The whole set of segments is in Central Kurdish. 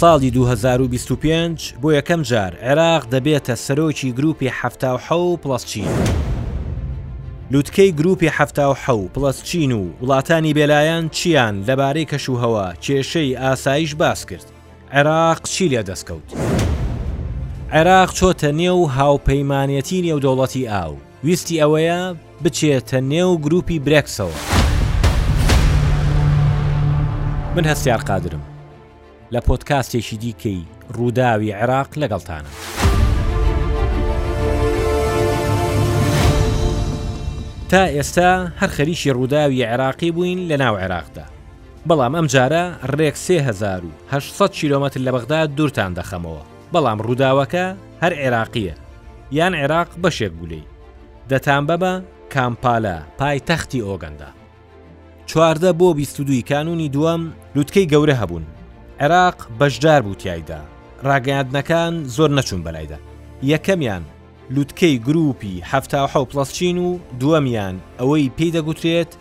ساڵی دوو هەزار و بیست و پێنج بۆ یەکەم جار عێراق دەبێتە سەرۆکی گروپی حەفتا و حەو پڵەس چین. لوتکەی گروپی حەفتا و حەو پڵەس چین و وڵاتانی بێلایەن چیان لەبارەی کەشوهەوا کێشەی ئاسایش باس کرد. عێراق چی لێ دەستکەوت؟ عێراق چۆتە نێو هاوپەیمانێتی نێودەوڵەتی ئاو، ویستی ئەوەیە بچێتە نێو گروپی برێکسەوە. من هەستیار قادرم، لە پۆدکاستێکی دیکەی رووداوی عێراق لەگەڵتانم. تا ئێستا هەر خەریکی رووداوی عێراقی بووین لە ناو عێراقدا، بەڵام ئەم جارە ڕێک سێ هەزار و هەشت سەد کیلۆمەتر لە بەغدا دوورتان دەخەمەوە، بەڵام ڕووداوەکە هەر عێراقییە، یان عێراق بەشێک بوو لێی. دەتانبەمە کامپالا، پایتەختی ئۆگەندا. چواردە بۆ بیست و دووی کانوونی دووەم لوتکەی گەورە هەبوون، عێراق بەشدار بوو تیایدا، ڕاگەیاندنەکان زۆر نەچوون بەلایدا، یەکەمیان لوتکەی گرووپی حەفتا و حەوت پڵەس چین و دووەمیان ئەوەی پێی دەگوترێت،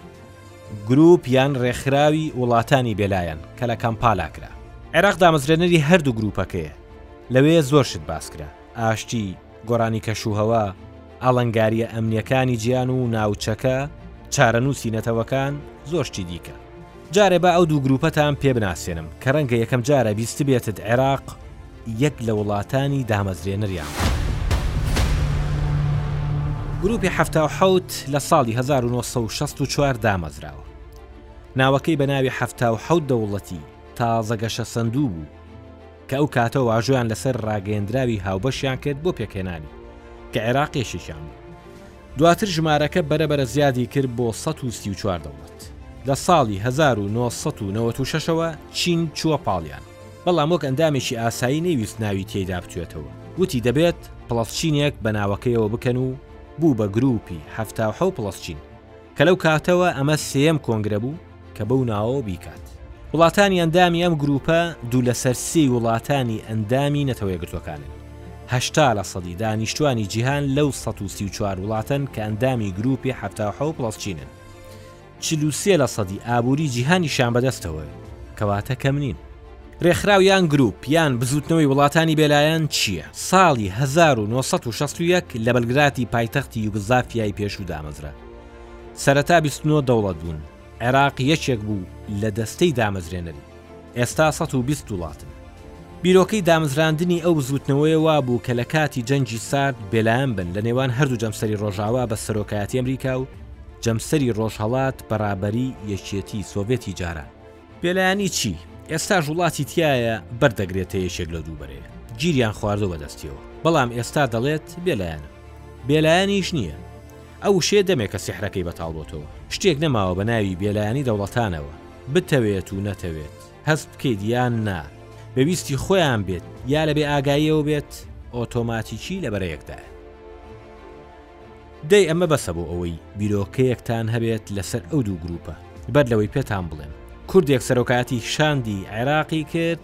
گروپ یان ڕێکخراوی وڵاتانی بێلایەن کە لە کامپالا کرا. عێراق دامەزرێنەری هەردوو گروپەکەیە، لەوێ زۆر شت باسکرا، ئاشتی، گۆڕانی کەشوهەوا، ئاڵەنگارییە ئەمنییەکانی جیهان و ناوچەکە، چارەنووسی نەتەوەکان، زۆر شتی دیکە. جارێ با ئەو دوو گروپەتان پێ بناسێنم کە ڕەنگە یەکەم جارە بیستبێتت عێراق، یەک لە وڵاتانی دامەزرێنەریان بوو. گروپی حەفتا و حەوت لە ساڵی هەزار و نۆ سەد و شەست و چوار دامەزراوە. ناوەکەی بە ناوی حەفتا و حەوت دەوڵەتی تازە گەشەسەندوو بوو، کە ئەو کاتە واژۆیان لەسەر ڕاگەیەندراوی هاوبەشیان کرد بۆ پێکهێنانی، کە عێراق یەکێکیان بوو. دواتر ژمارەکە بەرە بەرە زیادی کرد بۆ سەد و سی و چوار دەوڵەت. لە ساڵی هەزار و نۆ سەد و نەوەد و شەش ەوە چین چووە پاڵیان. بەڵام وەک ئەندامێکی ئاسایی نەیویست ناوی تێیدا بتوێتەوە، وتی دەبێت پڵەسچینێک بە ناوەکەیەوە بکەن و بوو بە گرووپی حەفتا و حەو پڵەسچین کە لەو کاتەوە ئەمە سێیەم کۆنگرە بوو کە بەو ناوەوە بیکات. وڵاتانی ئەندامی ئەم گرووپە دوو لەسەر سێی وڵاتانی ئەندامی نەتەوە یەکگرتووەکانن. هەشتا لە سەدی دانیشتووانی جیهان لەو سەد و سی و چوار وڵاتەن کە ئەندامی گرووپی حەفتا و حەو پڵەسچینن. چل و سێ لەسەدی ئابووری جیهانیشیان بەدەستەوەیە، کەواتە کەم نین. رێکخراو یان گروپ یان بزووتنەوەی وڵاتانی بێلایەن چییە؟ ساڵی هەزار و نۆ سەد و شەست و یەک لە بەلگراتی پایتەختی یوگزافیای پێشوو دامەزرا. سەرەتا بیست و نۆ دەوڵەت بوون، عێراق یەکێک بوو لە دەستەی دامەزرێنەری. ئێستا سەد و بیست وڵاتن. بیرۆکەی دامزراندنی ئەو بزووتنەوەیە وا بوو کە لە کاتی جەنگی سارد بێلایەن بن لە نێوان هەردوو جەمسەری ڕۆژاوا بە سەرۆکایەتی ئەمریکا و جەمسەری ڕۆژهەڵات بە ڕابەری یەکیەتی سۆڤێتی جاران. بێلایەنی چی؟ ئێستاش وڵاتی تیایە بەر دەگرێتە یەکێک لەو دوو بەرەیە. گیریان خواردووە بە دەستیەوە. بەڵام ئێستا دەڵێت بێلایەنم. بێلایەنیش نییە. ئەو وشەیە دەمێکە سیحرەکەی بەتاڵ بۆتەوە. شتێک نەماوە بە ناوی بێلایەنی دەوڵەتانەوە. بتەوێت و نەتەوێت، هەست بکەیت یان نا، بە ویستی خۆیان بێت یا لە بێ ئاگاییەوە بێت، ئۆتۆماتیکی لە بەرەیەکدایە. دەی ئەمە بەسە بۆ ئەوەی بیرۆکەیەکتان هەبێت لەسەر ئەو دوو گرووپە، بەر لەوەی پێتان بڵێم کوردێک سەرۆکایەتیی شاندی عێراقی کرد،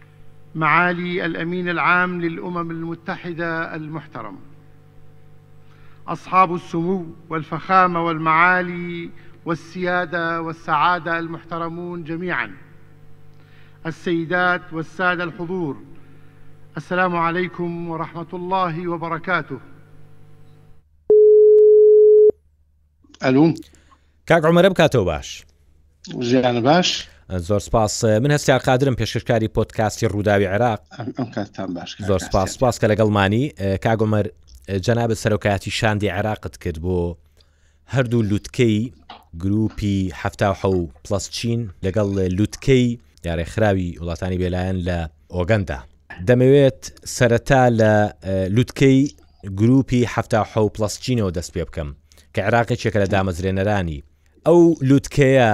معالي الأمين العام للأمم المتحدة المحترم أصحاب السمو والفخامة والمعالي والسيادة والسعادة المحترمون جميعا السيدات والسادة الحضور السلام عليكم ورحمة الله وبركاته ئەلوم کاک عمرە بکاتەوە باش ژیان باش زۆر سپاس من هەستیا قادرم پێشکەشکاری پۆتکاستی ڕووداوی عێراق زۆر سپاس سپاس کە لەگەڵمانی کاگۆمەر جەنابەت سەرۆکایەتی شاندی عێراقت کرد بۆ هەردوو لوتکەی گروپی ه پلس چین لەگەڵ لوتکەی یارێخراوی وڵاتانی بێلایەن لە ئۆگەندا. دەمەوێت سەرەتا لە لوتکەی گرووپی حەفتا و حەو پڵەس جینەوە دەست پێ بکەم کە عێراق یەکێکە لە دامەزرێنەرانی ئەو لوتکەیە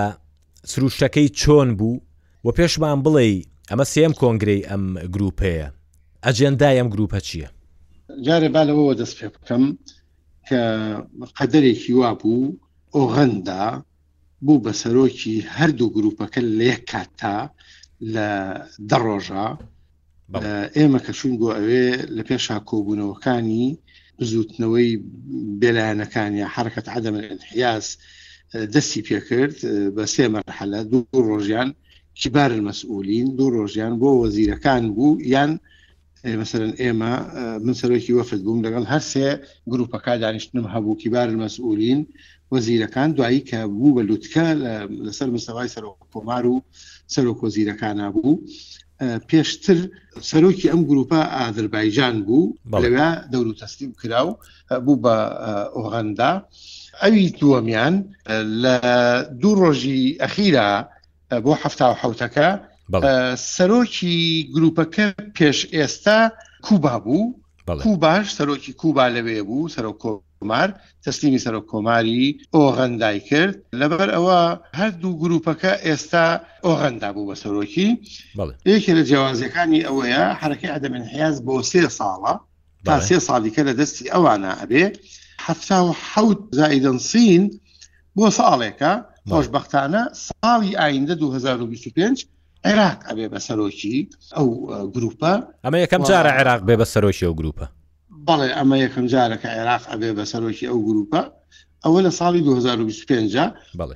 سروشتەکەی چۆن بوو و پێشمان بڵێی ئەمە سێیەم کۆنگرەی ئەم گرووپەیە ئەجێندای ئەم گرووپە چییە؟ جارێ با لەوەوە دەست پێ بکەم کە قەدەرێکی وا بوو ئۆغەندا، بوو بە سەرۆکی هەردوو گروپەکە لە یەک کاتتا لە دە ڕۆژە ئێمە کە چوون بۆ ئەوێ لە پێشا کۆبوونەوەکانی بزوتنەوەی بێلایەنەکان یا حرکەت عدەمە انحیاز دەستی پێکرد بە سێ مەرحەلە دوو ڕۆژیان کیبار مەسئولین دوو ڕۆژیان بۆ وەزیرەکان بوو یان مەسەلەن ئێمە من سەرۆکی وەفد بووم لەگەڵ هەر سێ گروپەکە دانیشتنم هەبوو کیبار مەسئولین وەزیرەکان دوایی کە بوو بە لوتکە لەسەر مستەوای سەرۆک کۆمار و سەرۆک وەزیرەکانە بوو پێشتر سەرۆکی ئەم گروپە ئازربایجان بوو لەوێ دەور و تەسلیم کرا و بوو بە ئۆغەندا ئەوی دووەمیان لە دوو ڕۆژی ئەخیرا بۆ حفتا و حوتەکە سەرۆکی گروپەکە پێش ئێستا کوبا بوو کوباش سەرۆکی کوبا لەوێ بوو سەرۆک کۆمار تەسلیمی سەرۆک کۆماری ئۆغەندای کرد لەبەر ئەوە هەردوو گروپەکە ئێستا ئۆغەندا بوو بە سەرۆکی یەکێ لە جیاوازەکانی ئەوەیە حرەکە ئەدەمن حیاز بۆ سێ ساڵە تا سێ ساڵیکە لە دەستی ئەوانە ئەبێ حفتا و حوت زائیدەنسین بۆ ساڵێکە خۆشببختانە ساڵی ئایندە 2025 عێراق ئەبێ بە سەرۆکی ئەو گروپە ئەمە یەکەم جارە عێراق بێ بە سەرۆکی ئەو گروپە بەڵێ ئەمە یەکەم جارەکە عێراق ئەبێ بە سەرۆکی ئەو گروپە ئەوە لە ساڵی 2025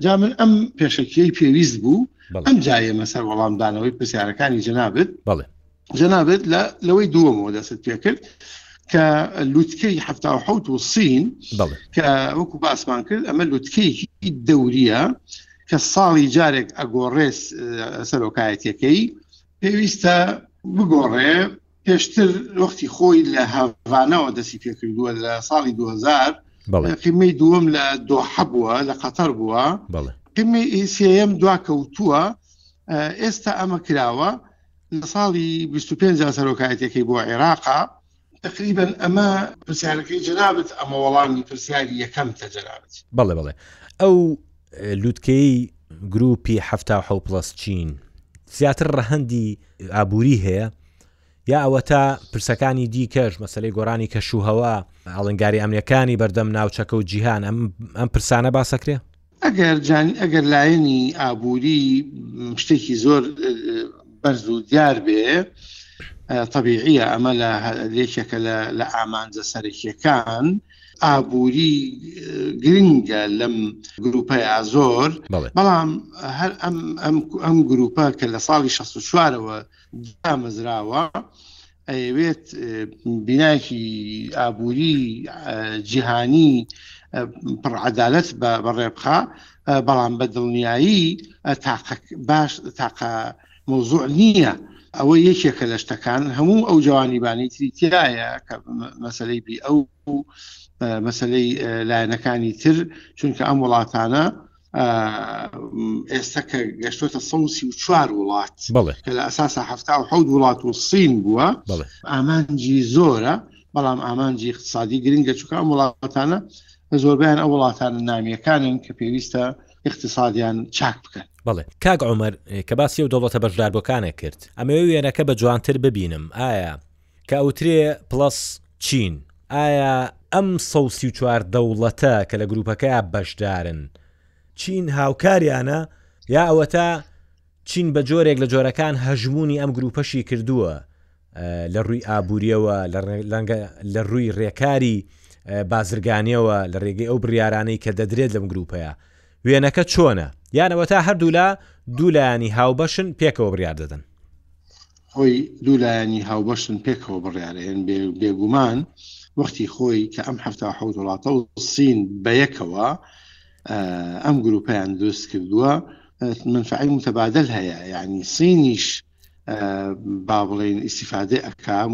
جا من ئەم پێشەکیەی پێویست بوو ئەم جایە مەسەر وەڵامدانەوەی پرسیارەکانی جنابێت بڵێ جەنابێت لە لەوەی دووەمەوە دەست پێکرد کە لوتکەی ه حوت و سین کە وەکو باسمان کرد ئەمە لوتکەیەکی دەوریە کە ساڵی جارێک ئەگۆڕێس سەرۆکایەتەکەی پێویستە بگۆڕێ پێشتر وەختی خۆی لە هەڤانەوە دەستی پێکردووە لە ساڵی 2000 قیمەی دووەم لە دۆحە بووە لە قەتەر بووە قیمەی ئیسم دوا کەوتووە ئێستا ئەمە کراوە لە ساڵی بیست و پێنج دا سەرۆکایەتیەکەی بۆ عێراقە. تەقریبەن ئەمە پرسیارەکەی جەنابت ئەمە وەڵامی پرسیاری یەکەمتە جەنابت. بەڵێ بەڵێ ئەو لوتکەیەی گروپی حەفتا و حەوت پڵەس چین زیاتر ڕەهەندی ئابووری هەیە یا ئەوەتا پرسەکانی دیکەش مەسلەی گۆرانی کەشوهەوا ئاڵنگاری ئەمنەکانی بەردەم ناوچەکە و جیهان ئەم پرسانە باسەکرێ ئەگەر جانی ئەگەر لایەنی ئابووری شتێکی زۆر بەرز و دیار بێ طبیعە ئەمە لە لێکێکە لە ئامانجە سەرەکیەکان ئابووری گرنگە لەم گروپەیە زۆر بەڵام هەر ئەم گروپە کە لە ساڵی 16 چوارەوە دامەزراوە ئەیەوێت بینایەکی ئابووری جیهانی پڕعەدالەت بە بەڕێبخا بەڵام بە دڵنیایی باش تاقە مۆزوع نییە ئەوە یەکێکە لە شتەکان هەموو ئەو جوانی بانی تری تایە کە مەسلەی بی ئەو مەسلەی لایەنەکانی تر چونکە ئەم وڵاتانە ئێستا کە گەشتۆتە 134 وڵات کە لە ئەساسا ه حەود وڵات و سین بووە ئامانجی زۆرە بەڵام ئامانجی اقتصادی گرنگە چکە ئەم وڵاتانە زۆربیان ئە وڵاتان نامیەکانن کە پێویستە اقتصادیان چاک بکەن بڵێ کاک عمر کە باسی و دەوڵەتە بەشداربەکانە کرد ئەمەوێ وێنەکە بە جوانتر ببینم ئایا کە ئەوترێ پڵەس چین، ئایا ئەم سەد و سی و چوار دەوڵەتە کە لە گروپەکەیا بەشدارن، چین هاوکاریانە یا ئەوەتا چین بە جۆرێک لە جۆرەکان هەژموونی ئەم گروپەشی کردووە لە رووی ئابووریەوە، لە رووی رێکاری بازرگانیەوە لە رێگەی ئەو بریارانەی کە دەدرێت لەم گروپەیا، وێنەکە چۆنە؟ یان ئەوەتا هەردوولا دوو لایەنی هاوبەشن پێکەوە بریار دەدەن؟ خۆی دوو لایەنی هاوبەشن پێکەوە بڕیارەیەن بێگومان وەختی خۆی کە ئەم هەفتا حوت وڵاتە و سین بەیەکەوە ئەم گروپیان دروست کردووە منفعی متبادل هەیە یعنی سینیش با بڵێن ئیسیفادێ ئەکام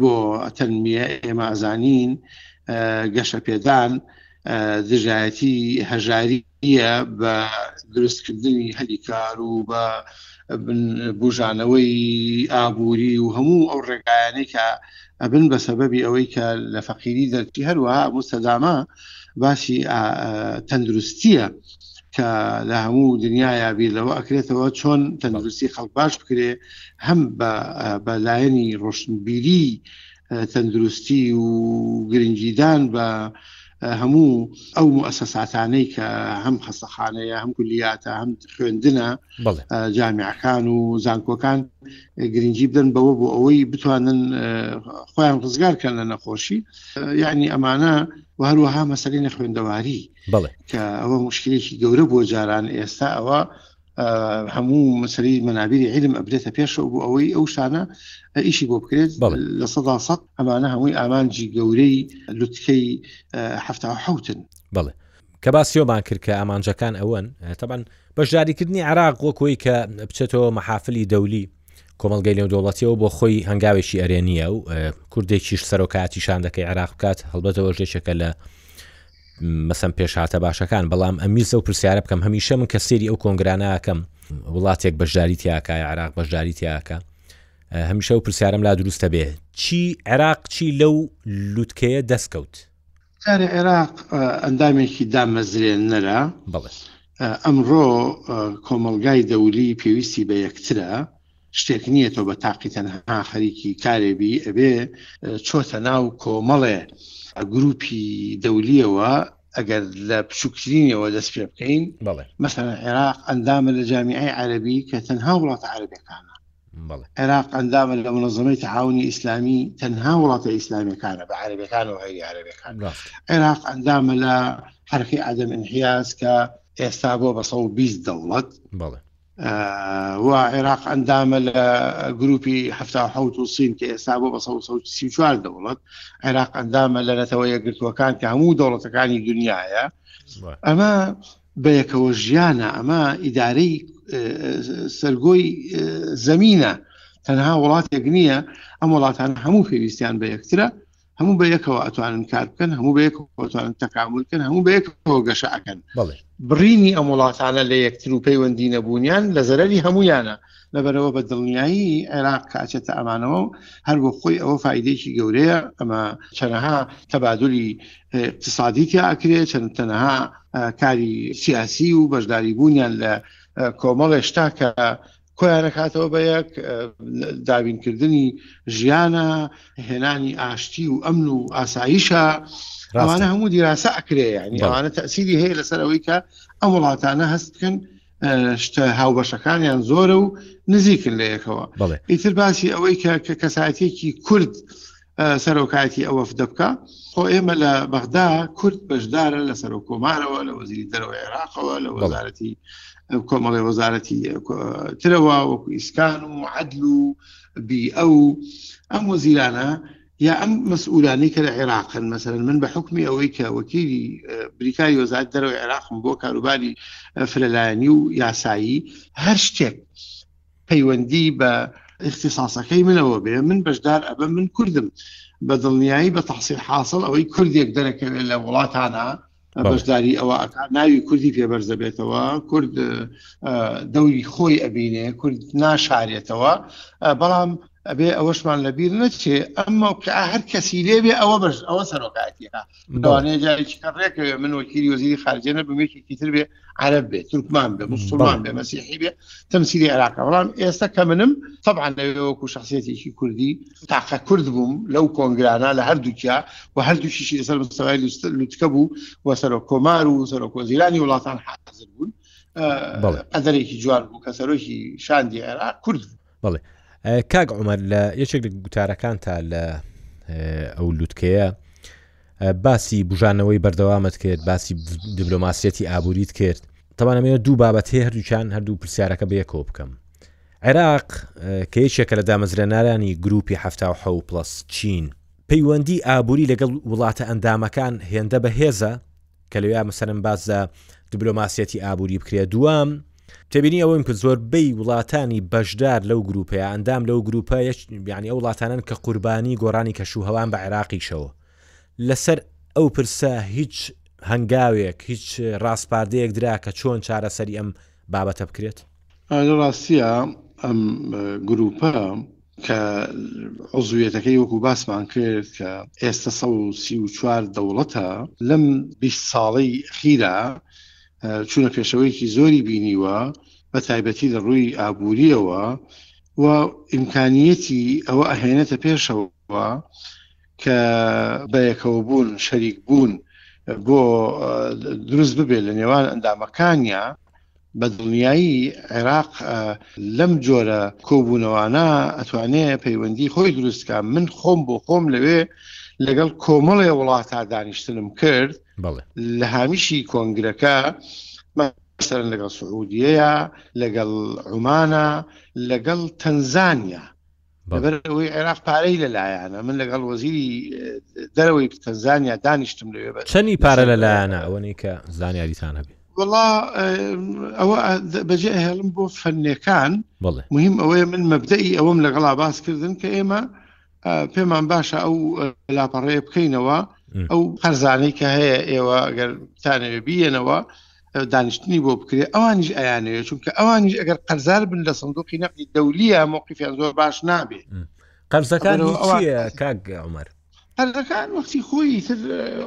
بۆ تەنمیە ئێمە ئەزانین گەشە پێدان دژایەتی هەژاریە بە دروستکردنی هەلی کار و بە بژانەوەی ئابووری و هەموو ئەو ڕێگایانی کە ئەبن بە سەبەبی ئەوەی کە لە فەقیری دەرچی هەروەها مستەدامە باسی تەندروستیە کە لە هەموو دنیاە بیر لەوە ئەکرێتەوە چۆن تەندروستی خەڵک باش بکرێ هەم بە لایەنی ڕۆشنبیری تەندروستی و گرنگیدان بە هەموو ئەو موسەساتانەی کە هەم خەستەخانەیە هەم کولیاتە هەم خوێندنە جامیعەکان و زانکۆکان گرنگجی بدەن بەوە بۆ ئەوەی بتوانن خۆیان ڕزگارکەن لە نەخۆشی یعنی ئەمانە و هەروەها مەسەری نەخوێندەواری بڵێ کە ئەوە مشکلێکی گەورە بۆ جاران ئێستا ئەوە هەموو مەسەری مەنابیری علم ئەبرێتە پێشەوە بۆ ئەوەی ئەو شانە ئیشی بۆ بکرێت لە سەدا سەد ئەمانە هەمووی ئامانجی گەورەی لوتکەی هەفتا حوتن بڵێ کە باسیۆمان کرد کە ئامانجەکان ئەوەن تەبان بەشداریکردنی عراق وەکۆی کە بچێتەوە مەحافلی دەولی کۆمەلگەی لەو دەوڵەتیەوە بۆ خۆی هەنگاوێکی ئەرێنیە و کوردێکیش سەرۆکاتی شاندەکەی عراق بکات هەڵبەتەوە ژێچەکە لە مەسەن پێشهاتە باشەکان بەڵام ئەمیست ئەو پرسیارە بکەم هەمیشە من کە سێری ئەو کۆنگرانەکەم وڵاتێک بەشداری تیاکە عراق بەشداری تیاکە هەمیشە و پرسیارم لا دروستە بێ چی عێراق چی لەو لوتکەیە دەستکەوت جارێ عێراق ئەندامێکی دامەزرێنەرە ئەمڕۆ کۆمەلگای دەولی پێویستی بە یەکترە شتێک نییە تۆ بە تاقی تەنها خەریکی کارێ بی ئەبێ چۆتە ناو کۆمەڵێ گروپی دەولیەوە ئەگەر لە بچووکترینەوە دەست پێ بکەین مەسەن عێراق ئەندامە لە جامیعی عەربی کە تەنها وڵاتە عەربەکانە عێراق ئەندامە لە منەظەمەی تەعاونی ئیسلامی تەنها وڵاتە ئیسلامیەکانە بە عەربەکان و هەیە عەربەکان عێراق ئەندامە لە حرفی عدم انحیاز کە ئێستا بۆ بە 120 دەوڵەت و عێراق ئەندامە لە گروپی هەفتا و حوت و سین کە ئێستا بۆ بە سی چوار دەوڵەت عێراق ئەندامە لە نەتەوە یەکگرتووەکان کە هەموو دەوڵەتەکانی دنیاە ئەمە بەیەکەوە ژیانە ئەمە ئیدارەی سەرگۆی زەمینە تەنها وڵاتێک نییە ئەم وڵاتان هەموو پێویستیان بە یەکترە هەموو بە یەکەوە ئەتوانن کار بکەن هەموو بە یەکتوانن تەکامل بکەن هەموو بە یەکەوە گەشەکەن بڕینی ئەم وڵاتانە لە یەکتر و پەیوەندی نەبوونیان لە زەرری هەمویانە لەبەرەوە بە دڵنیایی عێراق کاچێتە ئەمانەوە و هەر بۆ خۆی ئەوە فیدێکی گەورەیە ئەمە چەنەها تەبادلی اقتصادی تیاکرێت چەند تەنەها کاری سیاسی و بەشداری بوونیان لە کۆمەڵێ شتا کە کۆیانەکاتەوە بە یەک دابینکردنی ژیانە هێنانی ئاشتی و ئەمن و ئاساییشە ڕوانە هەموو دیراسە ئەکرێ ینی ئەوانە تەسیری هەیە لەسەرەوەی کە ئەم وڵاتانە هەست بکەن شتە هاوبەشەکانیان زۆرە و نزیکن لە یەکەوە ئیتر باسی ئەوەی کە کە کەساتێکی کورد سەرۆکایەتی ئەوەفدە بکە خۆ ئێمە لە بەغدا کورد بەشدارە لە سەرۆک کۆمارەوە لە وەزیری دەرەوە عێراقەوە لە وەزارەتی کۆمەڵی وەزارەتی ترەوە وەکو ئیسکان و عدل و بی ئەو ئەم وەزیرانە یا ئەم مەسئولانی کە لە عێراقن مەسەرن من بە حکمی ئەوەی کە وەکیری بریکاری وەزات دەرەوە عێراقم بۆ کاروباری فرەلایەنی و یاسایی هەر شتێک پەیوەندی بە اختصاصەکەی منەوە بێ من بەشدار ئەبم من کوردم بە دڵنیایی بە تحصیل حاصل ئەوەی کوردێک دەرەکەوێت لە وڵاتانە بەشداری ئەوە ئەک ناوی کوردی پێبەرزەبێتەوە کورد دەوری خۆی ئەبینێ کورد ناشارێتەوە بەڵام ئەبێ ئەوەشمان لەبیر نەچێ ئەم مووقع هەر کەسی لێبێ ئەوە بەش ئەوە سەرۆکاتیەکە لەوانەیە جارێکی کە ڕێکەوێ من وەکیلی وەزیری خارجە نەبم یەکێکی تر بێ عرب بێ تورکمان بێ مسلمان بێ مەسیحی بێ تەمسیری عراقە بەڵام ئێستا کە منم طبعا لەوەکو شخصێتێکی کوردی تاقە کورد بووم لەو کۆنگرانە لە هەردووکیا و هەردووکیشی لەسەر مستەوای لوتکە بوو و سەرۆک کۆمار و سەرۆک وەزیرانی وڵاتان حاضر بوون ئەدەرێکی جوان بوو کە سەرۆکی شاندی عێراق کورد بوو بەڵێ کاک عمر لە یەکێک لە گوتارەکانتا لە ئەو لووتکەیە باسی بژانەوەی بەردەوامت کرد باسی دیبلۆماسیەتی ئابووریت کرد تەوانەمەیە دوو بابەت هەیە هەردووچان هەردوو پرسیارەکە بەیەکەوە بکەم عێراق کە یەکێکە لە دامەزرێنارانی گروپی ه پلس چین پەیوەندی ئابووری لەگەڵ وڵاتە ئەندامەکان هێندە بەهێزە کە لەوێ مەسەرم باز لە دبلۆماسیەتی ئابووری بکرێت دوام تێبینی ئەوەیم کرد زۆر بەی وڵاتانی بەشدار لەو گروپەیە ئەندام لەو گروپە یعنی ئەو وڵاتانن کە قوربانی گۆرانی کەش و هەوان بە عێراقیشەوە لەسەر ئەو پرسە هیچ هەنگاوێک هیچ ڕاستپاردەیەک درا کە چۆن چارەسەری ئەم بابەتە بکرێت لە ڕاستیە ئەم گروپە کە عزویەتەکەی وەکو باسمان کرد کە ئێستە سە و سی و چوار دەوڵەتە لەم بیست ساڵەی خیرا چونە پێشەوەیەکی زۆری بینیوە بە تایبەتی لە ڕووی ئابووریەوە و ئیمکانیەتی ئەوە ئەهێنێتە پێشەوە کە بەیەکەوەبوون شەریک بوون بۆ دروست ببێت لە نێوان ئەندامەکانیا بە دڵنیایی عێراق لەم جۆرە کۆبوونەوانە ئەتوانێ پەیوەندی خۆی دروستکە من خۆم بۆ خۆم لەوێ لەگەڵ کۆمەڵێ وڵاتە دانیشتنم کرد لە هامیشی کۆنگرەکە سەر لەگەڵ سعودیەیە لەگەڵ عمانە لەگەڵ تەنزانیا لەبەر ئەوەی عێراق پارەی لەلایەنە من لەگەڵ وەزیری دەرەوەی تەنزانیا دانیشتم لەوێ بە چەنی پارە لەلایەنە ئەوەنی کە زانیاریتان هەبێت وڵا ئەوە بەجێ هێڵم بۆ فەرنەکان مهم ئەوەیە من مەبدەئی ئەوەم لەگەڵا باس کردن کە ئێمە پێمان باشە ئەو لاپەڕەیە بکەینەوە ئەو قەرزانەی کە هەیە ئێوە گەر تانەوێ بیەنەوە دانیشتنی بۆ بکرێ ئەوانیش ئەیانەوێت چونکە ئەوانیش ئەگەر قەرزار بن لە سندوقی نەقدی دەولیە مووقیفیان زۆر باش نابێ قەرزەکان کاگەمەر قەرزەکان وەختی خۆی تر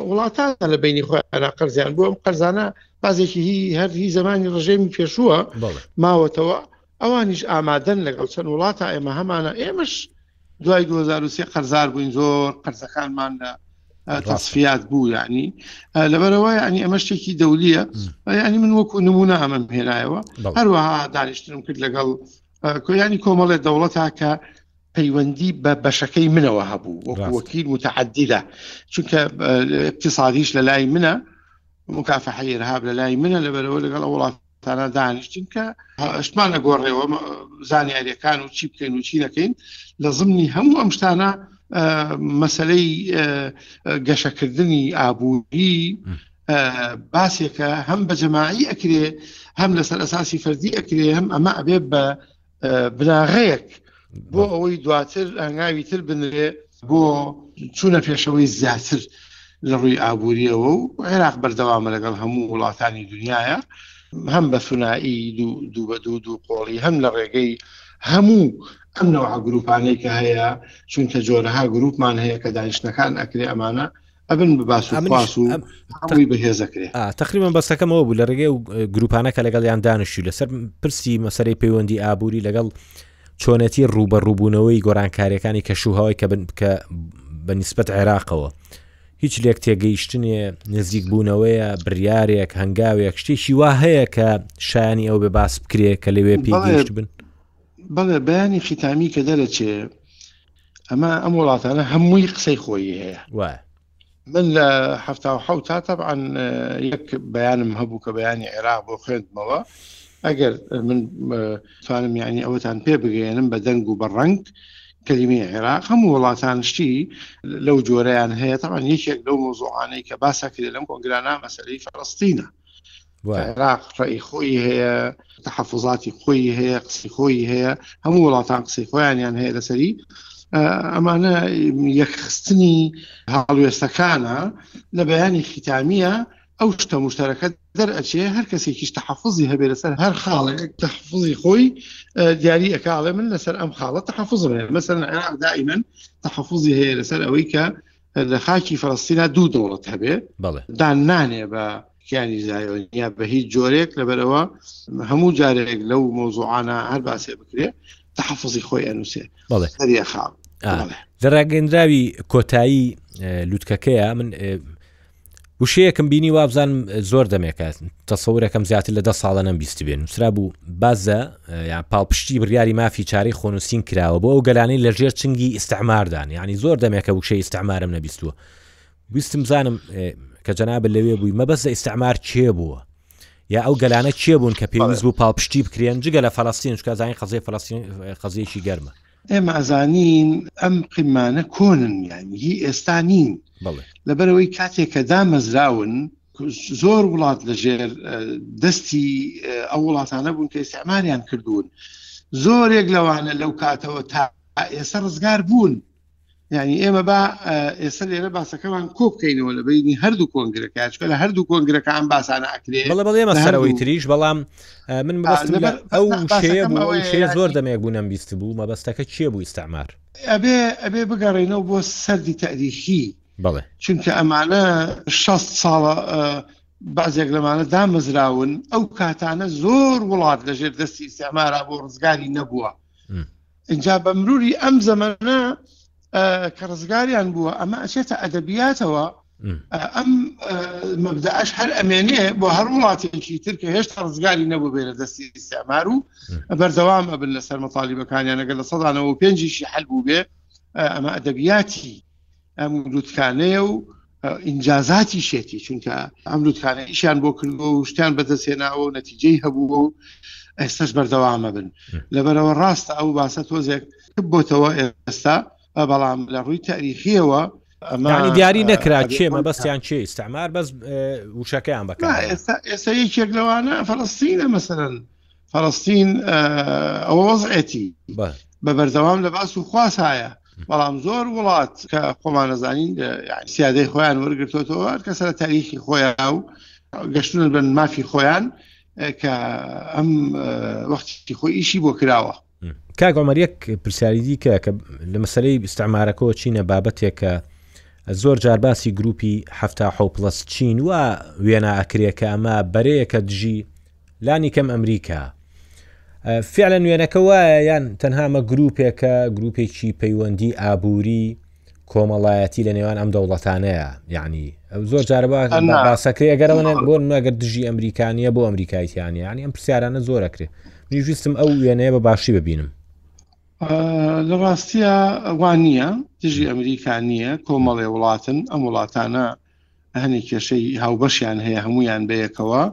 وڵاتان لە بینی خۆ ئەنا قەرزیان بۆ ئەم قەرزانە بازێکی هی هەر هی زمانی ڕژێمی پێشووە ماوەتەوە ئەوانیش ئامادەن لەگەڵ چەند وڵاتە ئێمە هەمانە ئێمەش دوای دوو هەزار و سێ قەرزار بووین زۆر قەرزەکانمان لە تەسفیات بوو یعنی لەبەرەوە ینی ئەمە شتێکی دەولیە ینی من وەکو نمونە ئەمەم هێنایەوە هەروەها دانیشتنم کرد لەگەڵ کۆیانی کۆمەڵێ دەوڵەتە کە پەیوەندی بە بەشەکەی منەوە هەبوو وەکیل متعددە چونکە اقتصادیش لە لای منە مکافحە ئێرهاب لە لای منە لەبەرەوە لەگەڵ وڵات تانا دانیشتین کە شتمان نەگۆڕێەوە زانیاریەکان و چی بکەین و چی نەکەین لە زمنی هەموو ئەم شتانە مەسلەی گەشەکردنی ئابووری باسێکە هەم بە جەماعی ئەکرێ هەم لەسەر ئەساسی فەردی ئەکرێ هەم ئەمە ئەبێ بە بناغەیەک بۆ ئەوەی دواتر ئەنگاوی تر بنرێ بۆ چوونە پێشەوەی زیاتر لە ڕووی ئابوووریەوە و عێراق بەردەوامە لەگەڵ هەموو وڵاتانی دنیاە هەم بە سونایی دوو بە دوو دوو قۆڵی هەم لە ڕێگەی هەموو ئەم نەوە گروپانەی کە هەیە چونکە جۆرەها گروپمان هەیە کە دانیشتەکان ئەکرێ ئەمانە ئەبن بباس و خواس و هەمووی بەهێزەکرێ تقریبان بەسەکەمەوە بوو لە ڕێگەی و گروپانە کە لەگەڵ یان دانیشتی لەسەر پرسی مەسەری پەیوەندی ئابووری لەگەڵ چۆنەتی ڕوبە ڕووبوونەوەی گۆرانکاریەکانی کەشوهوای کە بن بکە بە نسبەت عێراقەوە هیچ لێک تێگەیشتنێ نزیک بوونەوەیە بریارێک هەنگاوێک شتێکی وا هەیە کە شایانی ئەو بێ باس بکرێ کە لەوێ پێگەیشت بن بەڵێ بەیانی خیتامی کە دەرەچێ ئەمە ئەم وڵاتانە هەمووی قسەی خۆی هەیە وایە من لە هەفتا و حوت تا تەعاان یەک بەیانم هەبوو کە بەیانی عێراق بۆ خوێندمەوە ئەگەر من توانم یعنی ئەوەتان پێ بگەێنم بە دەنگ و بە ڕنگ کەلیمی عێراق هەموو وڵاتان شتی لەو جۆرەیان هەیە تاوان یەکێک لەو مۆزوعانەی کە باسەکرێ لەم کۆنگرانە مەسەری فەرستینە عێراق ڕێی خۆی هەیە تحفزاتی خۆی هەیە قسی خۆی هەیە هەموو وڵاتان قسەی خۆیانیان هەیە لەسەری ئەمانە یەکخستنی هاڵوێستەکانە لە بەیانی خیتامیە ئەو شتە مشتەرەکە دەرئەچێ هەر کەسێکیش تحفزی هەبێ لەسەر هەر خاڵێک تحفزی خۆی دیاری ئەکاڵێ من لەسەر ئەم خاڵە تحفزم هەیە مەسەر عێراق دائیمەن تحفزی هەیە لەسەر ئەوەی کە لە خاکی فەرستینا دوو دەوڵەت هەبێ دان نانێ بە کیانی زایۆنیا بە هیچ جۆرێک لەبەرەوە هەموو جارێک لەو مۆزوعانە هەر باسێ بکرێ تحفزی خۆی ئەنووسێ دەریە خاڵ لە ڕاگەندراوی کۆتایی لووتکەکەیە من وشەیەکم بینی وابزانم زۆر دەمێکە تەسەورەکەم زیاتر لە دە ساڵە نەم بیستی بێن نووسرا بوو بازە یا پاڵپشتی بڕیاری مافی چارەی خۆنووسین کراوە بۆ ئەو گەلانەی لە ژێر چنگی ئیسعماردان یعنی زۆر دەمێکە وشەی ئیسعمارم نەبیستووە ویستم زانم کە جەناب لەوێ بووی مەبەست لە ئیسعمار کێ بووە یا ئەو گەلانە کێ بوون کە پێویست بوو پاڵپشتی بکرێن جگە لە فەلستین چکازانی قەزیە فەلستین قەزیەکی گەرمە ئێمە ئەزانین ئەم قیمانە کۆنن یانی هی ئێستا نین لەبەرەوەی کاتێک کە دامەزراون زۆر وڵات لەژێر دەستی ئەو وڵاتانە بوون کە ئێستعماریان کردوون زۆرێک لەوانە لەو کاتەوە تا ئێستا ڕزگار بوون یانی ئێمە با ئێستا لێرە باسەکەمان کۆ بکەینەوە لە بینی هەردوو کۆنگرەکە چکە لە هەردوو کۆنگرەکە ئەم باسانە ئەکرێ بەڵە بەڵێ مەسەرەوەی تریش بەڵام من مەبەستم لە ئەو شەیە بوو شەیە زۆر دەمێک بوو نەم بیست بوو مەبەستەکە چیە بوو ئیسعمار ئەبێ ئەبێ بگەڕێنەوە بۆ سەردی تاریخی بڵێ چونکە ئەمانە 6 ساڵە بازێک لەمانە دامەزراون ئەو کاتانە زۆر وڵات لەژێر دەستی ئیسعمارا بۆ ڕزگاری نەبووە جا بە مروری ئەم زەمەە کە ڕزگاریان بووە ئەمە ئەچێتە ئەدەبیاتەوە ئەم مەبدەش هەر ئەمێنێ بۆ هەر وڵاتێکی تر کە هێشتا ڕزگاری نەبوو بێرە دەستی ئیسیامار و بەردەوام ئەبن لەسەر مەتالیبەکانیان لەگەل لە سەدانەوە پێنجیشی حل بوو بێ ئەمە ئەدەبیاتی ئەم لوتکانەیە و ئینجازاتی شێتی چونکە ئەم لوتکانەیشیان بۆ کردەوە و شتیان بەدەستێناوە و نەتیجەی هەبووە و ئێستش بەردەوامە بن لەبەرەوە ڕاستە ئەو باسە تۆزێک بۆتەوە ئێستا بەڵام لە ڕووی تاریخیەوە ئەمانی دیاری نەکرا چێ مەبەستیان چێ ئستعمار بەس وشەکەیان بەکە ئێستا یەکێک لەوانە فەڵستینە مەسەرەن فەڵستین ئەوە وەزعێتی بە بەردەوام لە باس و خواسایە بەڵام زۆر وڵات کە خۆمان نەزانین سیادەی خۆیان وەرگرتوەوە کە سەر تاریخی خۆیان و گەشتون بن مافی خۆیان کە ئەم وەختی خۆی ئیشی بۆ کراوە کاگۆمەر یەک پرسیاری دیکە کە لە مەسلەی ئستعمارەکەەوە چینە بابەتێکە زۆر جار باسی گروپی هەفتا حوپلس چین و وێنا ئەکرێ کە ئەمە بەرەیەکە دژی لانی کەم ئەمریکا فعلەن وێنەکە وایە یان تەنهامە گروپێکە گروپێکی پەیوەندی ئابووری کۆمەڵایەتی لە نێوان ئەم دەوڵەتانەیە یعنی زۆر جارە باسەکەی ئەگەرەوەە بۆ نمەگەر دژی ئەمریکانیە بۆ ئەمریکایتیانە ینی ئەم پرسیارانە زۆرەکرێ منیویستم ئەو وێنەیە بە باشی ببینم لە ڕاستیە وانە دژی ئەمریکا نییە کۆمەڵێ وڵاتن ئەم وڵاتانە هەنێ کێشەی هاوبەشیان هەیە هەمویان بەیەکەوە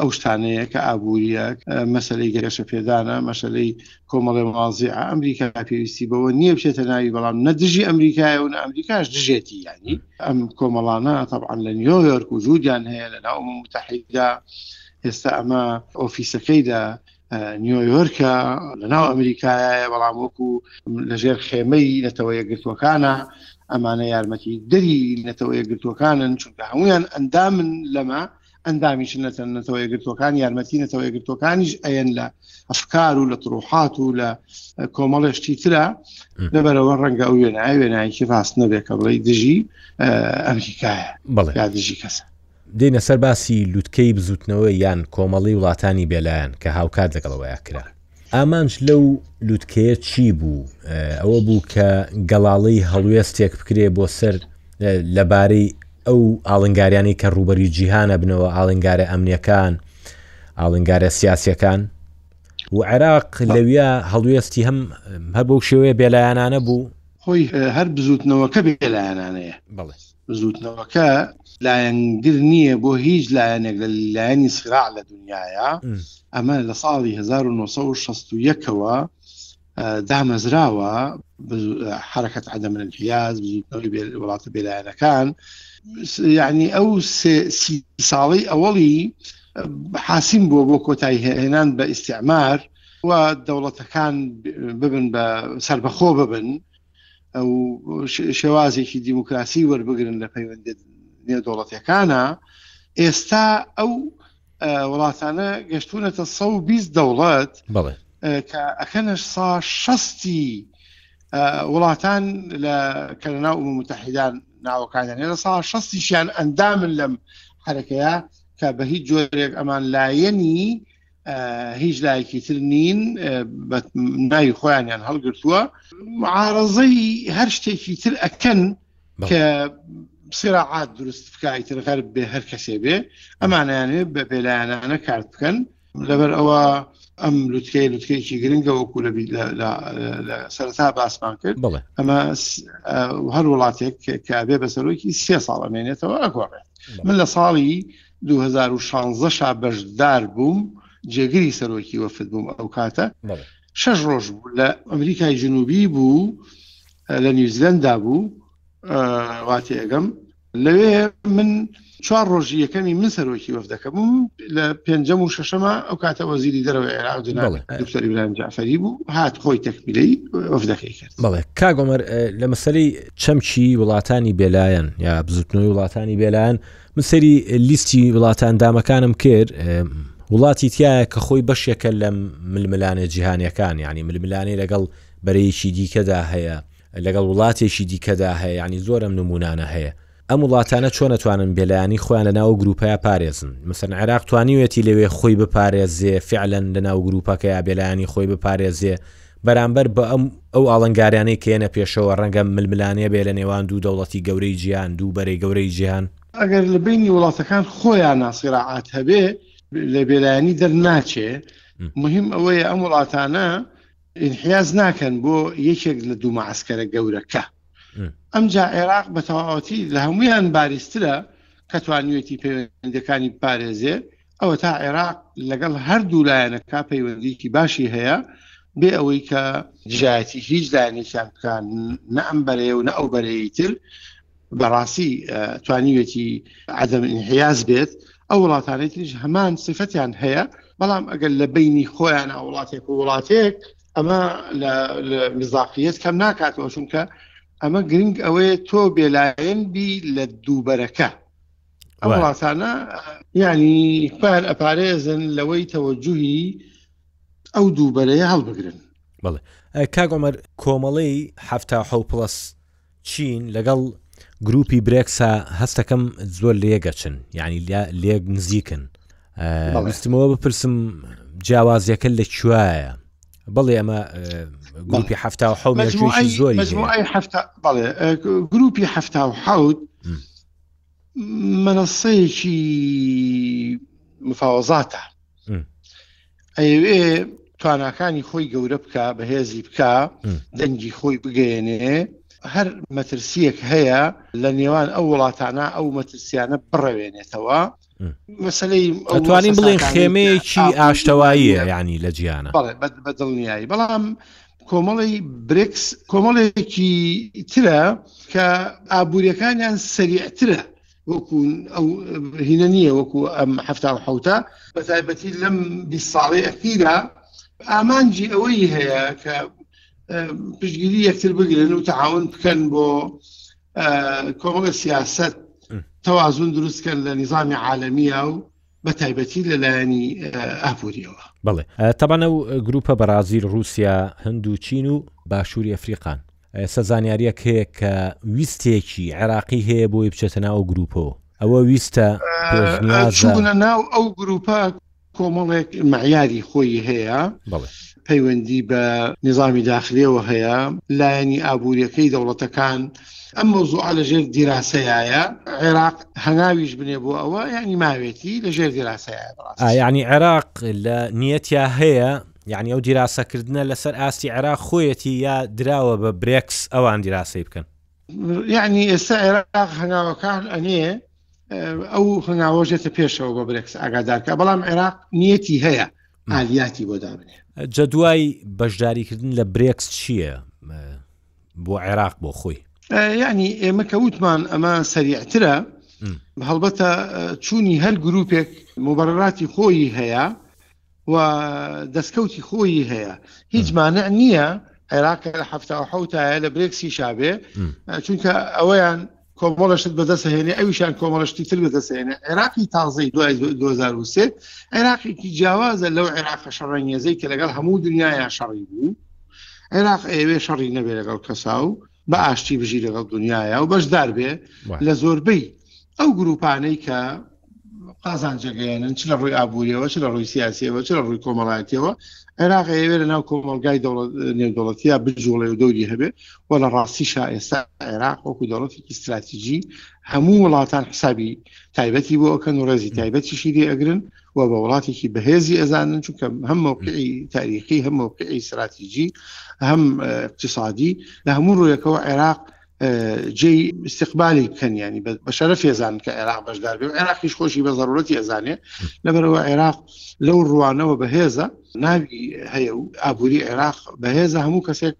ئەو شتانەیە کە ئابوووریە مەسلەی گەشە پێدانە مەسلەی کۆمەڵێ مازیع ئەمریکا پێویستی بەوە نییە بچێتە ناوی بەڵام نە دژی ئەمریکایە و ئەمریکاش دژێتی ینی ئەم کۆمەڵانە تەعاان لە نیۆیۆرک و جوودیان هەیە لە ناو متحیدا ئێستا ئەمە ئۆفیسەکەی لە نیۆیۆرکە لەناو ئەمریکایە بەڵام وەکو لەژێر خێمەی نەتەوە یەکگرتووەکانە ئەمانە یارمەتی دەری نەتەوە یەکگرتووەکانن چونکە هەمویان ئەندامن لەمە ئەندامیشن لە چەند نەتەوە یەکگرتووەکان یارمەتی نەتەوە یەکگرتووەکانیش ئەەن لە ئەفکار و لە تڕوحات و لە کۆمەڵێشتی ترە لەبەرەوە ڕەنگە ئەو وێنای وێنایکی ڕاست نەبێت کە بڵی دژی ئەمریکایە بەڵێ دژی کەسە دێینە سەر باسی لوتکەی بزوتنەوە یان کۆمەڵەی وڵاتانی بێلایەن کە هاوکات لەگەڵ ئەوەیا کرا. ئامانج لەو لوتکەیە چی بوو؟ ئەوە بوو کە گەڵاڵەی هەڵوێستێک بکرێ بۆ سەر لەبارەی ئەو ئاڵنگاریانەی کە ڕوبەری جیهانە بنەوە ئاڵنگارە ئەمنیەکان ئاڵنگارە سیاسەکان و عێراق لەویا هەڵوێستی هەم هەر بەو شێوەیە بێلایەنانە بوو خۆی هەر بزوتنەوەکە بێلایەنانەیە بڵێ بزووتنەوەکە لایەنگر نییە بۆ هیچ لایەنێک لە لایەنی سراع لە دنیاە ئەمە لە ساڵی 1960ەوە دامەزراوە حرەکەت عدەمن پیاز وڵاتە بێلایەنەکان یعنی ئەو ساڵی ئەوەڵی حاسیم بووە بۆ کۆتایی هێنان بە ئیسعمار و دەوڵەتەکان ببن بە سربەخۆ ببن ئەو شێوازێکی دیموکراسی وەربگرن لە پەیوەند نێودوڵەتەکانە ئێستا ئەو وڵاتانە گەشتونەتە 120 دەوڵەت کە ئەکەنش سا شستی وڵاتان لە کەناو و متحدان ناوەکانیان لە سا شستیشیان ئەندامن لەم حرەکەیە کە بە هیچ جۆرێک ئەمان لایەنی هیچ لایەکی تر نین ناوی خۆیانیان هەڵگرتووە معارەزەی هەر شتێکی تر ئەکەن کە سراعات دروست بکای ترغەر بێ هەر کەسێ بێ ئەمانیانێ بە بێلایەنانە کارت بکەن لەبەر ئەوە ئەم لوتکەی لوتکەیەکی گرنگە وەکو لە سەرتا باسمان کرد ئەمە هەر وڵاتێک کە بێ بەسەرۆکی سێ ساڵ ئەمێنێتەوە ئەگۆڕێت من لە ساڵی دوو هەزار و شانزە شا بەشدار بووم جێگری سەرۆکی وەفد بووم ئەو کاتە شەش ڕۆژ بوو لە ئەمریکای جنوبی بوو لە نیوزلندا بوو واتێگەم لەوێ من چوار ڕۆژی یەکەمی من سەرۆکی وەفدەکە بووم لە پێنجەم و شەشەمە ئەو کاتە وەزیری دەرەوە عێراق دکتۆری بران جعفری بوو هات خۆی تەکمیلەی وەفدەکەی کرد بڵێ کاگۆمەر لە مەسەری چەمچی وڵاتانی بێلایەن یا بزوتنەوەی وڵاتانی بێلایەن من سەیری لیستی وڵاتە ئەندامەکانم کرد وڵاتی تایە کە خۆی بەشێکە لە ململانێ جیهانیەکان یعنی ململانێ لەگەڵ بەرەیەکی دیکەدا هەیە لەگەڵ وڵاتێکی دیکەدا هەیە ینی زۆرم نمونانە هەیە ئەم وڵاتانە چۆن نەتوانن بێلایانی خۆیان لە ناو گروپەیە پارێزن مەسەن عێراق توانیوێتی لەوێ خۆی بپارێزێ فعلەن لە ناو گروپەکەی بێلایانی خۆی بپارێزێ بەرامبەر بە ئەو ئاڵنگاریانەی کە یەنە پێشەوە، ڕەنگە ململانێ بێ لە نێوان دوو دەوڵەتی گەورەی جیهان، دوو بەرەی گەورەی جیهان. ئەگەر لە بەینی وڵاتەکان خۆیانا سیراعات هەبێ، لە بێلایەنی دەر ناچێ. موهیم ئەوەیە ئەم وڵاتانە ئینحیاز ناکەن بۆ یەکێک لە دوو مەعەسکەرە گەورەکە. ئەمجا عێراق بە تەواوەتی لە هەموویان باریزترە کە توانیوێتی پەیوەندیەکانی بپارێزێ. ئەوەتا عێراق لەگەڵ هەردوو لایەنەکە پەیوەندیکی باشی هەیە بێ ئەوەی کە دژایەتی هیچ لایەنێکیان بکەن نە ئەم بەرەیە و نە ئەو بەرەیە تر بەڕاستی توانیوێتی عدم انحیاز بێت ئەو وڵاتانەی تریش هەمان سفتیان هەیە بەڵام ئەگەر لە بینی خۆیان وڵاتێک و وڵاتێک ئەمە لە مزاقیت کەم ناکاتەوە چونکە ئەمە گرنگ ئەوەیە تۆ بێلایەن بی لە دووبەرەکە ئەم وڵاتانە ینی پار ئەپارێزن لەوەی تەوەجوهی ئەو دوو بەرەیە هەڵبگرن بڵێ کاگۆمەر کۆمەڵەی هەفتا حە پلس چین لەگەڵ گروپی برێکسا هەستەکەم زۆر لێگەچن ینی لێک نزیکن ویستمەوە بپرسم جیاوازیەکە لە کوایە بەڵێ ئەمە گروپی هەفتا و حەوت زۆری بەڵێ گروپی هەفتا و حەوت مەنەسەیەکی مفاوەزاتە ئەوێ تواناکانی خۆی گەورە بکە بەهێزی بکە دەنگی خۆی بگەێنێ هەر مەترسیەک هەیە لە نێوان ئەو وڵاتانە ئەو مەترسیانە بڕەوێنێتەوە مەسلەیتوانین بڵێن خێمەیەکی ئاشتەواییە ینی لە جیانە بە دڵنیایی بەڵام کۆمەڵی برکس کۆمەڵێکی ترە کە ئابوووریەکانیان سەریعترە وەکو ئەو هینە نییە وەکو ئەم هەفتا و حوتە بە تایبەتی لەم بی ساڵی ئەخیرا ئامانجی ئەوەی هەیە کە پشگیری یەکتر بگرن و تەعاون بکەن بۆ کۆمەڵی سیاست تەوازون دروستکرد لە نظامی عاالمیە و بە تایبەتی لەلایەنی ئاپوریەوە بڵێ تەبانە و گروپە بەرازیل رووسیا هەند و چین و باشووری ئەفریقان ئێستا زانیاریەک هەیە کە ویستێکی عێراقی هەیە بۆی بچێتە ناو گروپەوە ئەوە ویستە ناو ئەو گروپە کۆمەڵێک مەعیاری خۆی هەیە پەیوەندی بە نیزامی داخلیەوە هەیە لایەنی ئابوووریەکەی دەوڵەتەکان ئەم مەوزوعە لە ژێر دیراسەیە عێراق هەناویش بنێ بۆ ئەوە ینی ماوێتی لە ژێر دیراسەیە ینی عێراق لە نیەتیا هەیە یعنی ئەو دیراسەکردە لەسەر ئاستی عێراق خۆیەتی یا دراوە بە برێکس ئەوان دیراسی بکەن یعنی ئێستا عێراق هەناوەکان ئەنێ ئەو هەناوەژێتە پێشەوە بە برێکس ئاگادارکە بەڵام عێراق نیەتی هەیە ئالیاتی بۆ دابنێ جە دوای بەشداریکردن لە برێکس چییە بۆ عێراق بۆ خۆی یعنی ئێمە کە وتمان ئەمە سەریعترە هەڵبەتە چوونی هەر گرروپێک مبڕراتی خۆی هەیە و دەستکەوتی خۆیی هەیە هیچ مانع نییە عێراق لە هەفتاحوتایە لە برێکسی شابێ چونکە ئەوەیان کۆمەڵشت بەدەست هێنێ ئەویشان کۆمەڵشتی تر بەدەستێنە عێراقی تازەی دوای 2023 عێراقێکی جیاوازە لەو عێراقە شەڕەنگێزەی کە لەگەڵ هەموو دنیاە شەڕی بوو عێراق ئەوێ شەڕی نەبێ لەگەڵ کەسا و بە ئاشتی بژی لەگەڵ دنیاە و بەشدار بێ لە زۆربەی ئەو گروپانەی کە قازانجەگەیەنن چ لە ڕووی ئابوووریەوە چ لە ڕووی سیاسیەوە چ لە ڕووی کۆمەڵایەتەوە عێراق ئەوێ لە ناو کۆمەلگای نێودوڵەتیا بجوڵێ و دەوری هەبێ و لە ڕاستی شا ئێستا عێراق وەکو دەوڵەتێکی استراتیژی هەموو وڵاتان حسابی تایبەتی بۆ ئەکەن و ڕێزی تایبەتیشی لێ ئەگرن و بە وڵاتێکی بەهێزی ئەزانن چونکە هەم مەوقعی تاریخی هەم مەوقعی سراتیجی هەم اقتصادی لە هەموو ڕویەکەەوە عێراق جێی استقبالی بکەن ینی بە شەرف ێزان کە عێراق بەشدار بێ عێراقیش خۆشی بە ضرورەتی ئەزانێ لەبەرەوە عێراق لەو ڕوانەوە بەهێزە ناوی هەیە و ئابووری عێراق بەهێزە هەموو کەسێک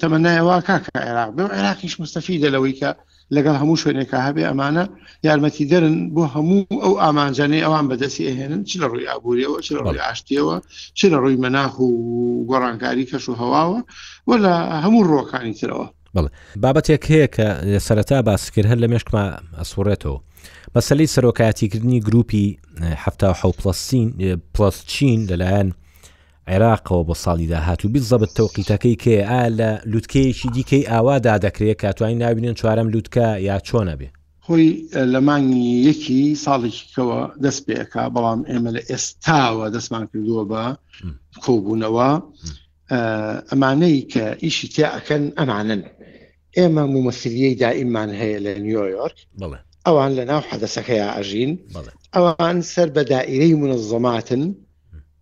تەمەنایەوە کاکە عێراق بێ عێراقیش مستەفی دەلەوەی کە لەگەڵ هەموو شوێنێکا هەبێ ئەمانە یارمەتی دەرن بۆ هەموو ئەو ئامانجانەی ئەوان بەدەستی ئەهێنن چ لە ڕووی ئابووریەوە چ لە ڕووی ئاشتیەوە چ لە ڕووی مەناخ و گۆڕانکاری کەش و هەواوە و لە هەموو ڕۆکانی ترەوە بڵ بابەتێک هەیە کە سەرەتا باسکرد هەر لە مێشکما ئەسوڕێتەوە مەسلەی سەرۆکایەتیکردنی گروپی ه پلسین پلس چین لەلایەن عێراقەوە بۆ ساڵی داهاتوو بیلزەبت تەوقیتەکەی کەیە ئایا لە لوتکەیەکی دیکەی ئاوا دادەکرێ کە توانی ناوی بنێن چوارەم لوتکە یا چۆن ئەبێ؟ خۆی لە مانگی یەکی ساڵێکی کەوە دەست پێ ئەکا بەڵام ئێمە لە ئێستاوە دەستمان کردووە بە کۆبوونەوە ئەمانەی کە ئیشی تیا ئەکەن ئەمانن ئێمە مومەسلیەی دائیممان هەیە لە نیویۆرک بڵێ ئەوان لە ناو حەدەسەکەی ئەژین بڵێ ئەوان سەر بە دائیرەی منەزەماتن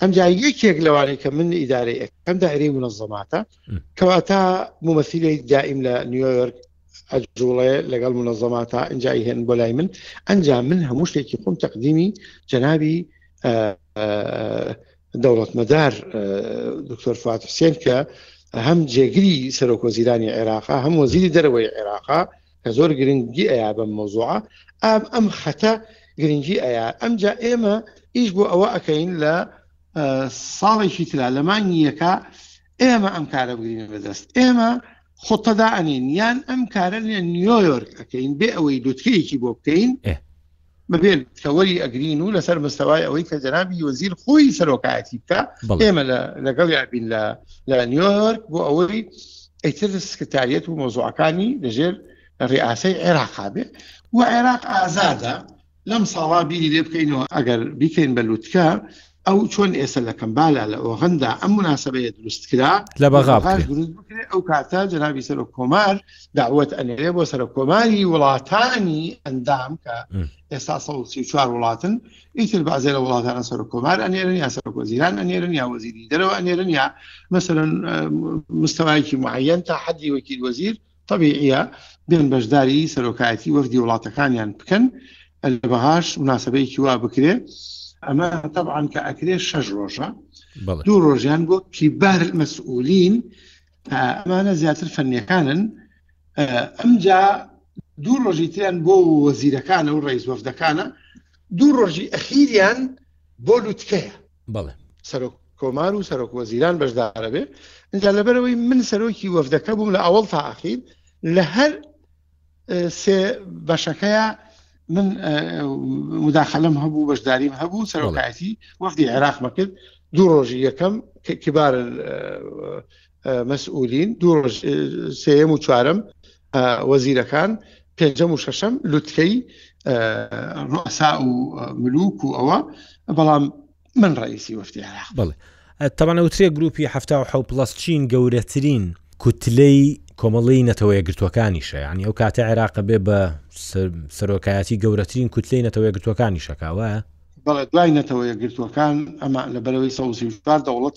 ئەمجا یەکێک لەوانەیە کە من ئیدارەی ئەم دایرەی منەزەماتە کەواتە ممەسیلی دائیم لە نیویۆرک ئەجوڵێ لەگەڵ منەزەماتە ئەنجای هێن بۆ لای من ئەنجام من هەموو شتێکی خۆم تەقدیمی جەنابی دەوڵەتمەدار دکتۆر فات حسێن کە هەم جێگری سەرۆکۆزیرانی عێراق هەم وەزیری دەرەوەی عێراق کە زۆر گرنگی ئەیا بەم مۆزوعە ئاب ئەم خەتە گرنگی ئەیا ئەمجا ئێمە ئیش بۆ ئەوە ئەەکەین لە ساڵێکی تررا لە مانگی یەکە ئێمە ئەم کارە بگرین بەدەست ئێمە خۆتەدا ئەنین یان ئەم کارە لە نیۆیۆرک ئەەکەین بێ ئەوەی دوتکەیەکی بۆ بکەین بەبێ کە وەری ئەگرین و لەسەر مستەوای ئەوەی کە جەنابی وەزیر خۆی سەرۆکایەتی بکە ئێمە لەگەڵ یابین لە لە نیۆرک بۆ ئەوەی ئەیتر سکرتاریەت و مۆزوعەکانی لەژێر ڕێئاسەی عێراقا بێ و عێراق ئازادە لەم ساڵا بیری لێ بکەینەوە ئەگەر بیکەین بە لوتکە ئەو چۆن ئێستا لە کەمبالا لە ئۆغندا ئەم مناسبەیە دروست کرا لە بەغا ئەو کاتە جنابی سەر کۆمار داوت ئەنێ بۆ سەر کۆماری وڵاتانی ئەندام کە ئێستا 4 وڵاتن ئیتر بازێ لە وڵاتانە سەر کۆمار ئەنێرن یا سەر وەزیران ئەنێرن یا وەزیری دەرەوە ئەنێرن یا مەسەرەن مستەوایکی معەن تا حەدی وەکیل وەزیر تەبیعیە بێن بەشداری سەرۆکایەتی وەفدی وڵاتەکانیان بکەن لە بەهاش مناسبەیەکی وا بکرێ ئەمە تەبعاان کە ئەکرێ شەش ڕۆژە دوو ڕۆژیان بۆ کیبار مەسئولین ئەمانە زیاتر فەنیەکانن ئەمجا دوو ڕۆژی تیان بۆ وەزیرەکانە و ڕێز وەفدەکانە دوو ڕۆژی ئەخیریان بۆ لوتکەیە بەڵێ. سەرۆک کۆمار و سەرۆک وەزیران بەشدارەبێ ئینجا لەبەرەوەی من سەرۆکی وەفدەکە بووم لە ئەوڵ تا ئاخیر لە هەر سێ بەشەکەیە من مداخلم هەبوو بەشداریم هەبوو سەرۆکایەتی وەفدی عێراقمە کرد دوو ڕۆژی یەکەم کبار مەسئولین دوو ڕژ سێەم و چوارم وەزیرەکان پێنجەم و شەشەم لوتکەی ڕسا و ملوک و ئەوە بەڵام من ڕئیسی وەفتی عراق بڵێ تەمانە وترێ گروپی هەفتا و حوپلس چین گەورەترین کوتلەی کۆمەڵی نەتەوەیە گرتوەکانیشە ینی ئەو کاتە عێراق بێ بە سەرۆکایەتی گەورەترین کوتلەی نەتەوەیە گرتوەکانیشەکەوە بەڵێ دوای نەتەوەیە گرتوەکان ئەمە لە بەرەوەی سەوزی دەوڵەت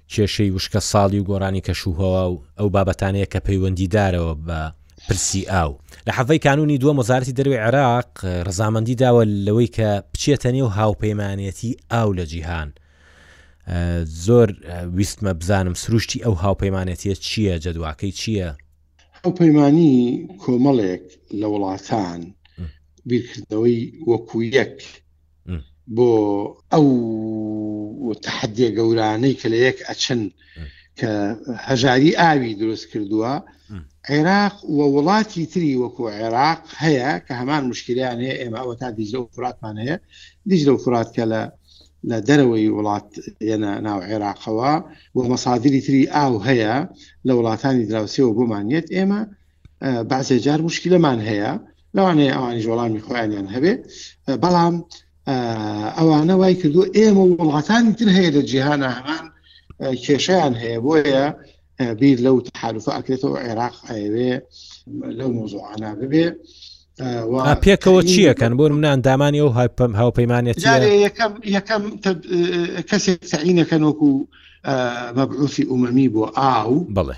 کێشەی وشکەساڵی و گۆڕانی کەشوهەوا و ئەو بابەتانەیە کە پەیوەندیدارەوە بە پرسی ئاو. لە حەڤەی کانوونی دووەم وەزارەتی دەروەی عێراق رەزامەندی داوە لەوەی کە بچێتە نێو هاوپەیمانێتی ئاو لە جیهان. زۆر ویستمە بزانم سروشتی ئەو هاوپەیمانێتیە چییە جەدواکەی چییە؟ هاوپەیمانی کۆمەڵێک لە وڵاتان بیرکردنەوەی وەکو یەک بۆ ئەو تحدێ گەورانەی کە لە یەک ئەچن کە هەژاری ئاوی دروست کردووە عێراق و وڵاتی تری وەکو عێراق هەیە کە هەمان مشکلیان هەیە ئێمە ئەوە تا دیجلە و فراتمان هەیە دیجلە و فرات کە لە لە دەرەوەی وڵات یەنە ناو عێراقەوە بۆ مەسادری تری ئاو هەیە لە وڵاتانی دراوسێەوە بۆمانیت ئێمە بەعسێ جار مشکلەمان هەیە لەوانەیە ئەوانیش وەڵامی خۆیانیان هەبێ بەڵام ئەوانە وای کردو ئێمە وڵاتانی تر هەیە لە جیهانە هەمان کێشیان هەیە بۆیە بیر لەو تحالفە ئەکرێتەوە عێراق ئەوێ لەو مۆزۆعانە ببێ پێکەوە چیەکەن بۆ من ئەندامانی ئەو هاپەم هاوپەیمانێت یەکەم یەکەم کەسێک سعینەکەن وەکو مەبعوسی ئومەمی بۆ ئاو بڵێ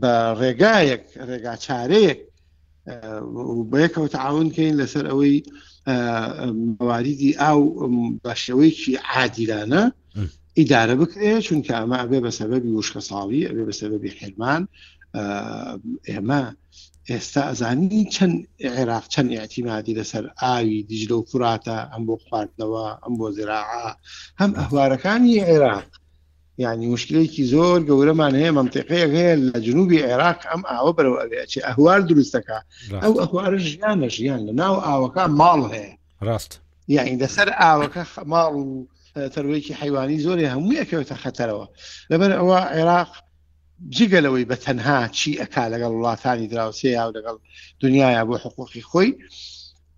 بە ڕێگایەک ڕێگا چارەیەک بەیەکەوە تعاون کەین لەسەر ئەوەی مەواریدی ئاو بە شێوەیەکی عادیلانە ئیدارە بکرێ چونکە ئەمە ئەبێ بە سەبەبی وشکە ساڵی ئەبێ بە سەبەبی حرمان ئێمە ئێستا ئەزانی چەند عێراق چەند ئاعتیمادی لەسەر ئاوی دیجلە و فراتە ئەم بۆ خواردنەوە ئەم بۆ زراعە هەم ئەهوارەکانی عێراق یانی موشکلەیەکی زۆر گەورەمان هەیە مەمتەقەیەک هەیە لە جنوبی عێراق ئەم ئاوە بەرەوە ئەوێ ئەچێ ئەهوار دروستەکە ئەو ئەهوارە ژیانە ژیان لە ناو ئاوەکە ماڵ هەیە ڕاست یعنی لەسەر ئاوەکە ماڵ و تەروەیەکی حیوانی زۆری هەموو یەکەوێتە خەتەرەوە لەبەر ئەوە عێراق جگەلەوەی بە تەنها چی ئەک لەگەڵ وڵاتانی دراوسێ یا لەگەڵ دنیاە بۆ حقوقی خۆی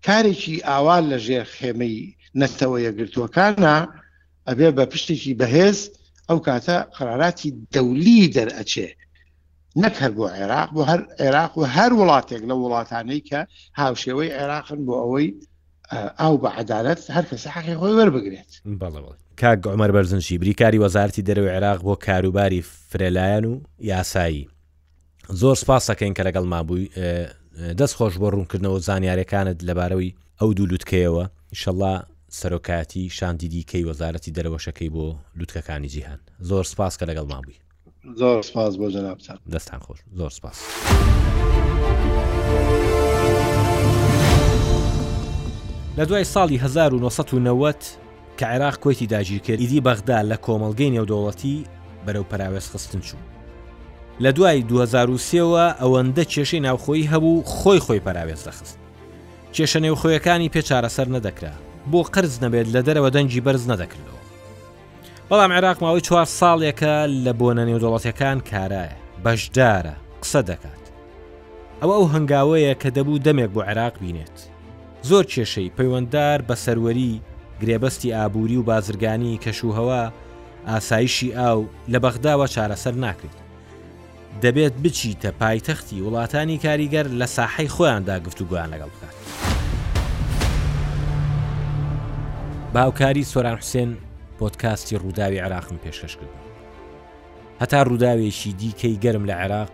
کارێکی ئاوا لە ژێر خێمەی نەتەوە یەگرتووەکانە ئەبێ بە پشتێکی بەهێز ئەو کاتە قەراراتی دەولی دەرئەچێ نەک هەر بۆ عێراق بۆ هەر عێراق و هەر وڵاتێک لە وڵاتانەی کە هاوشێوەی عێراقن بۆ ئەوەی ئاو بە عدالت هەر کەس حەقی خۆی وەربگرێت کاک عمر بەرزنشی بریکاری وەزارتی دەرەوە عێراق بۆ کاروباری فرەلایەن و یاسایی زۆر سپاست دەکەین کە لەگەڵمان بووی دەست خۆش بۆ ڕوونکردنەوە زانیارەکانت لەبارەوەی ئەو دوو لوتکەیەوە ئیشەڵا سەرۆکایەتی شاندی دیکەی وەزارەتی دەرەوەشەکەی بۆ لوتکەکانی جیهان زۆر سپاس کە لەگەڵ مابووی زۆر سپاس بۆ جەنابتان دەستان خۆش زۆر سپاس. لە دوای ساڵی 1990 کە عێراق کوەیتی داگیرکرد ئیدی بەغدا لە کۆمەڵگەی نێودەوڵەتی بەرەو پەراوێزخستن چوو لە دوای دوو هەزار و سێ وە ئەوەندە کێشەی ناوخۆیی هەبوو خۆی خۆی پەراوێز دەخست کێشە نێوخۆیەکانی پێ چارەسەر نەدەکرا بۆ قرز نەبێت لە دەرەوە دەنگی بەرز نەدەکردەوە بەڵام عێراق ماوەی چوار ساڵێکە لە بۆنە نێودەوڵەتەکان کارایە بەشدارە قسە دەکات ئەوە ئەو هەنگاوەیە کە دەبوو دەمێک بۆ عێراق بینێت زۆر کێشەی پەیوەنددار بە سەروەری، گرێبەستی ئابووری و بازرگانی، کەشوهەوا، ئاسایشی ئاو لە بەغداوە چارەسەر ناکرێت. دەبێت بچیتە پایتەختی وڵاتانی کاریگەر لە ساحەی خۆیاندا گفتوگۆیان لەگەڵ بکات. بە هاوکاری سۆران حوسێن پۆدکاستی ڕووداوی عێراقم پێشکەش کردووە. هەتا ڕووداوێکی دیکەی گەرم لە عێراق،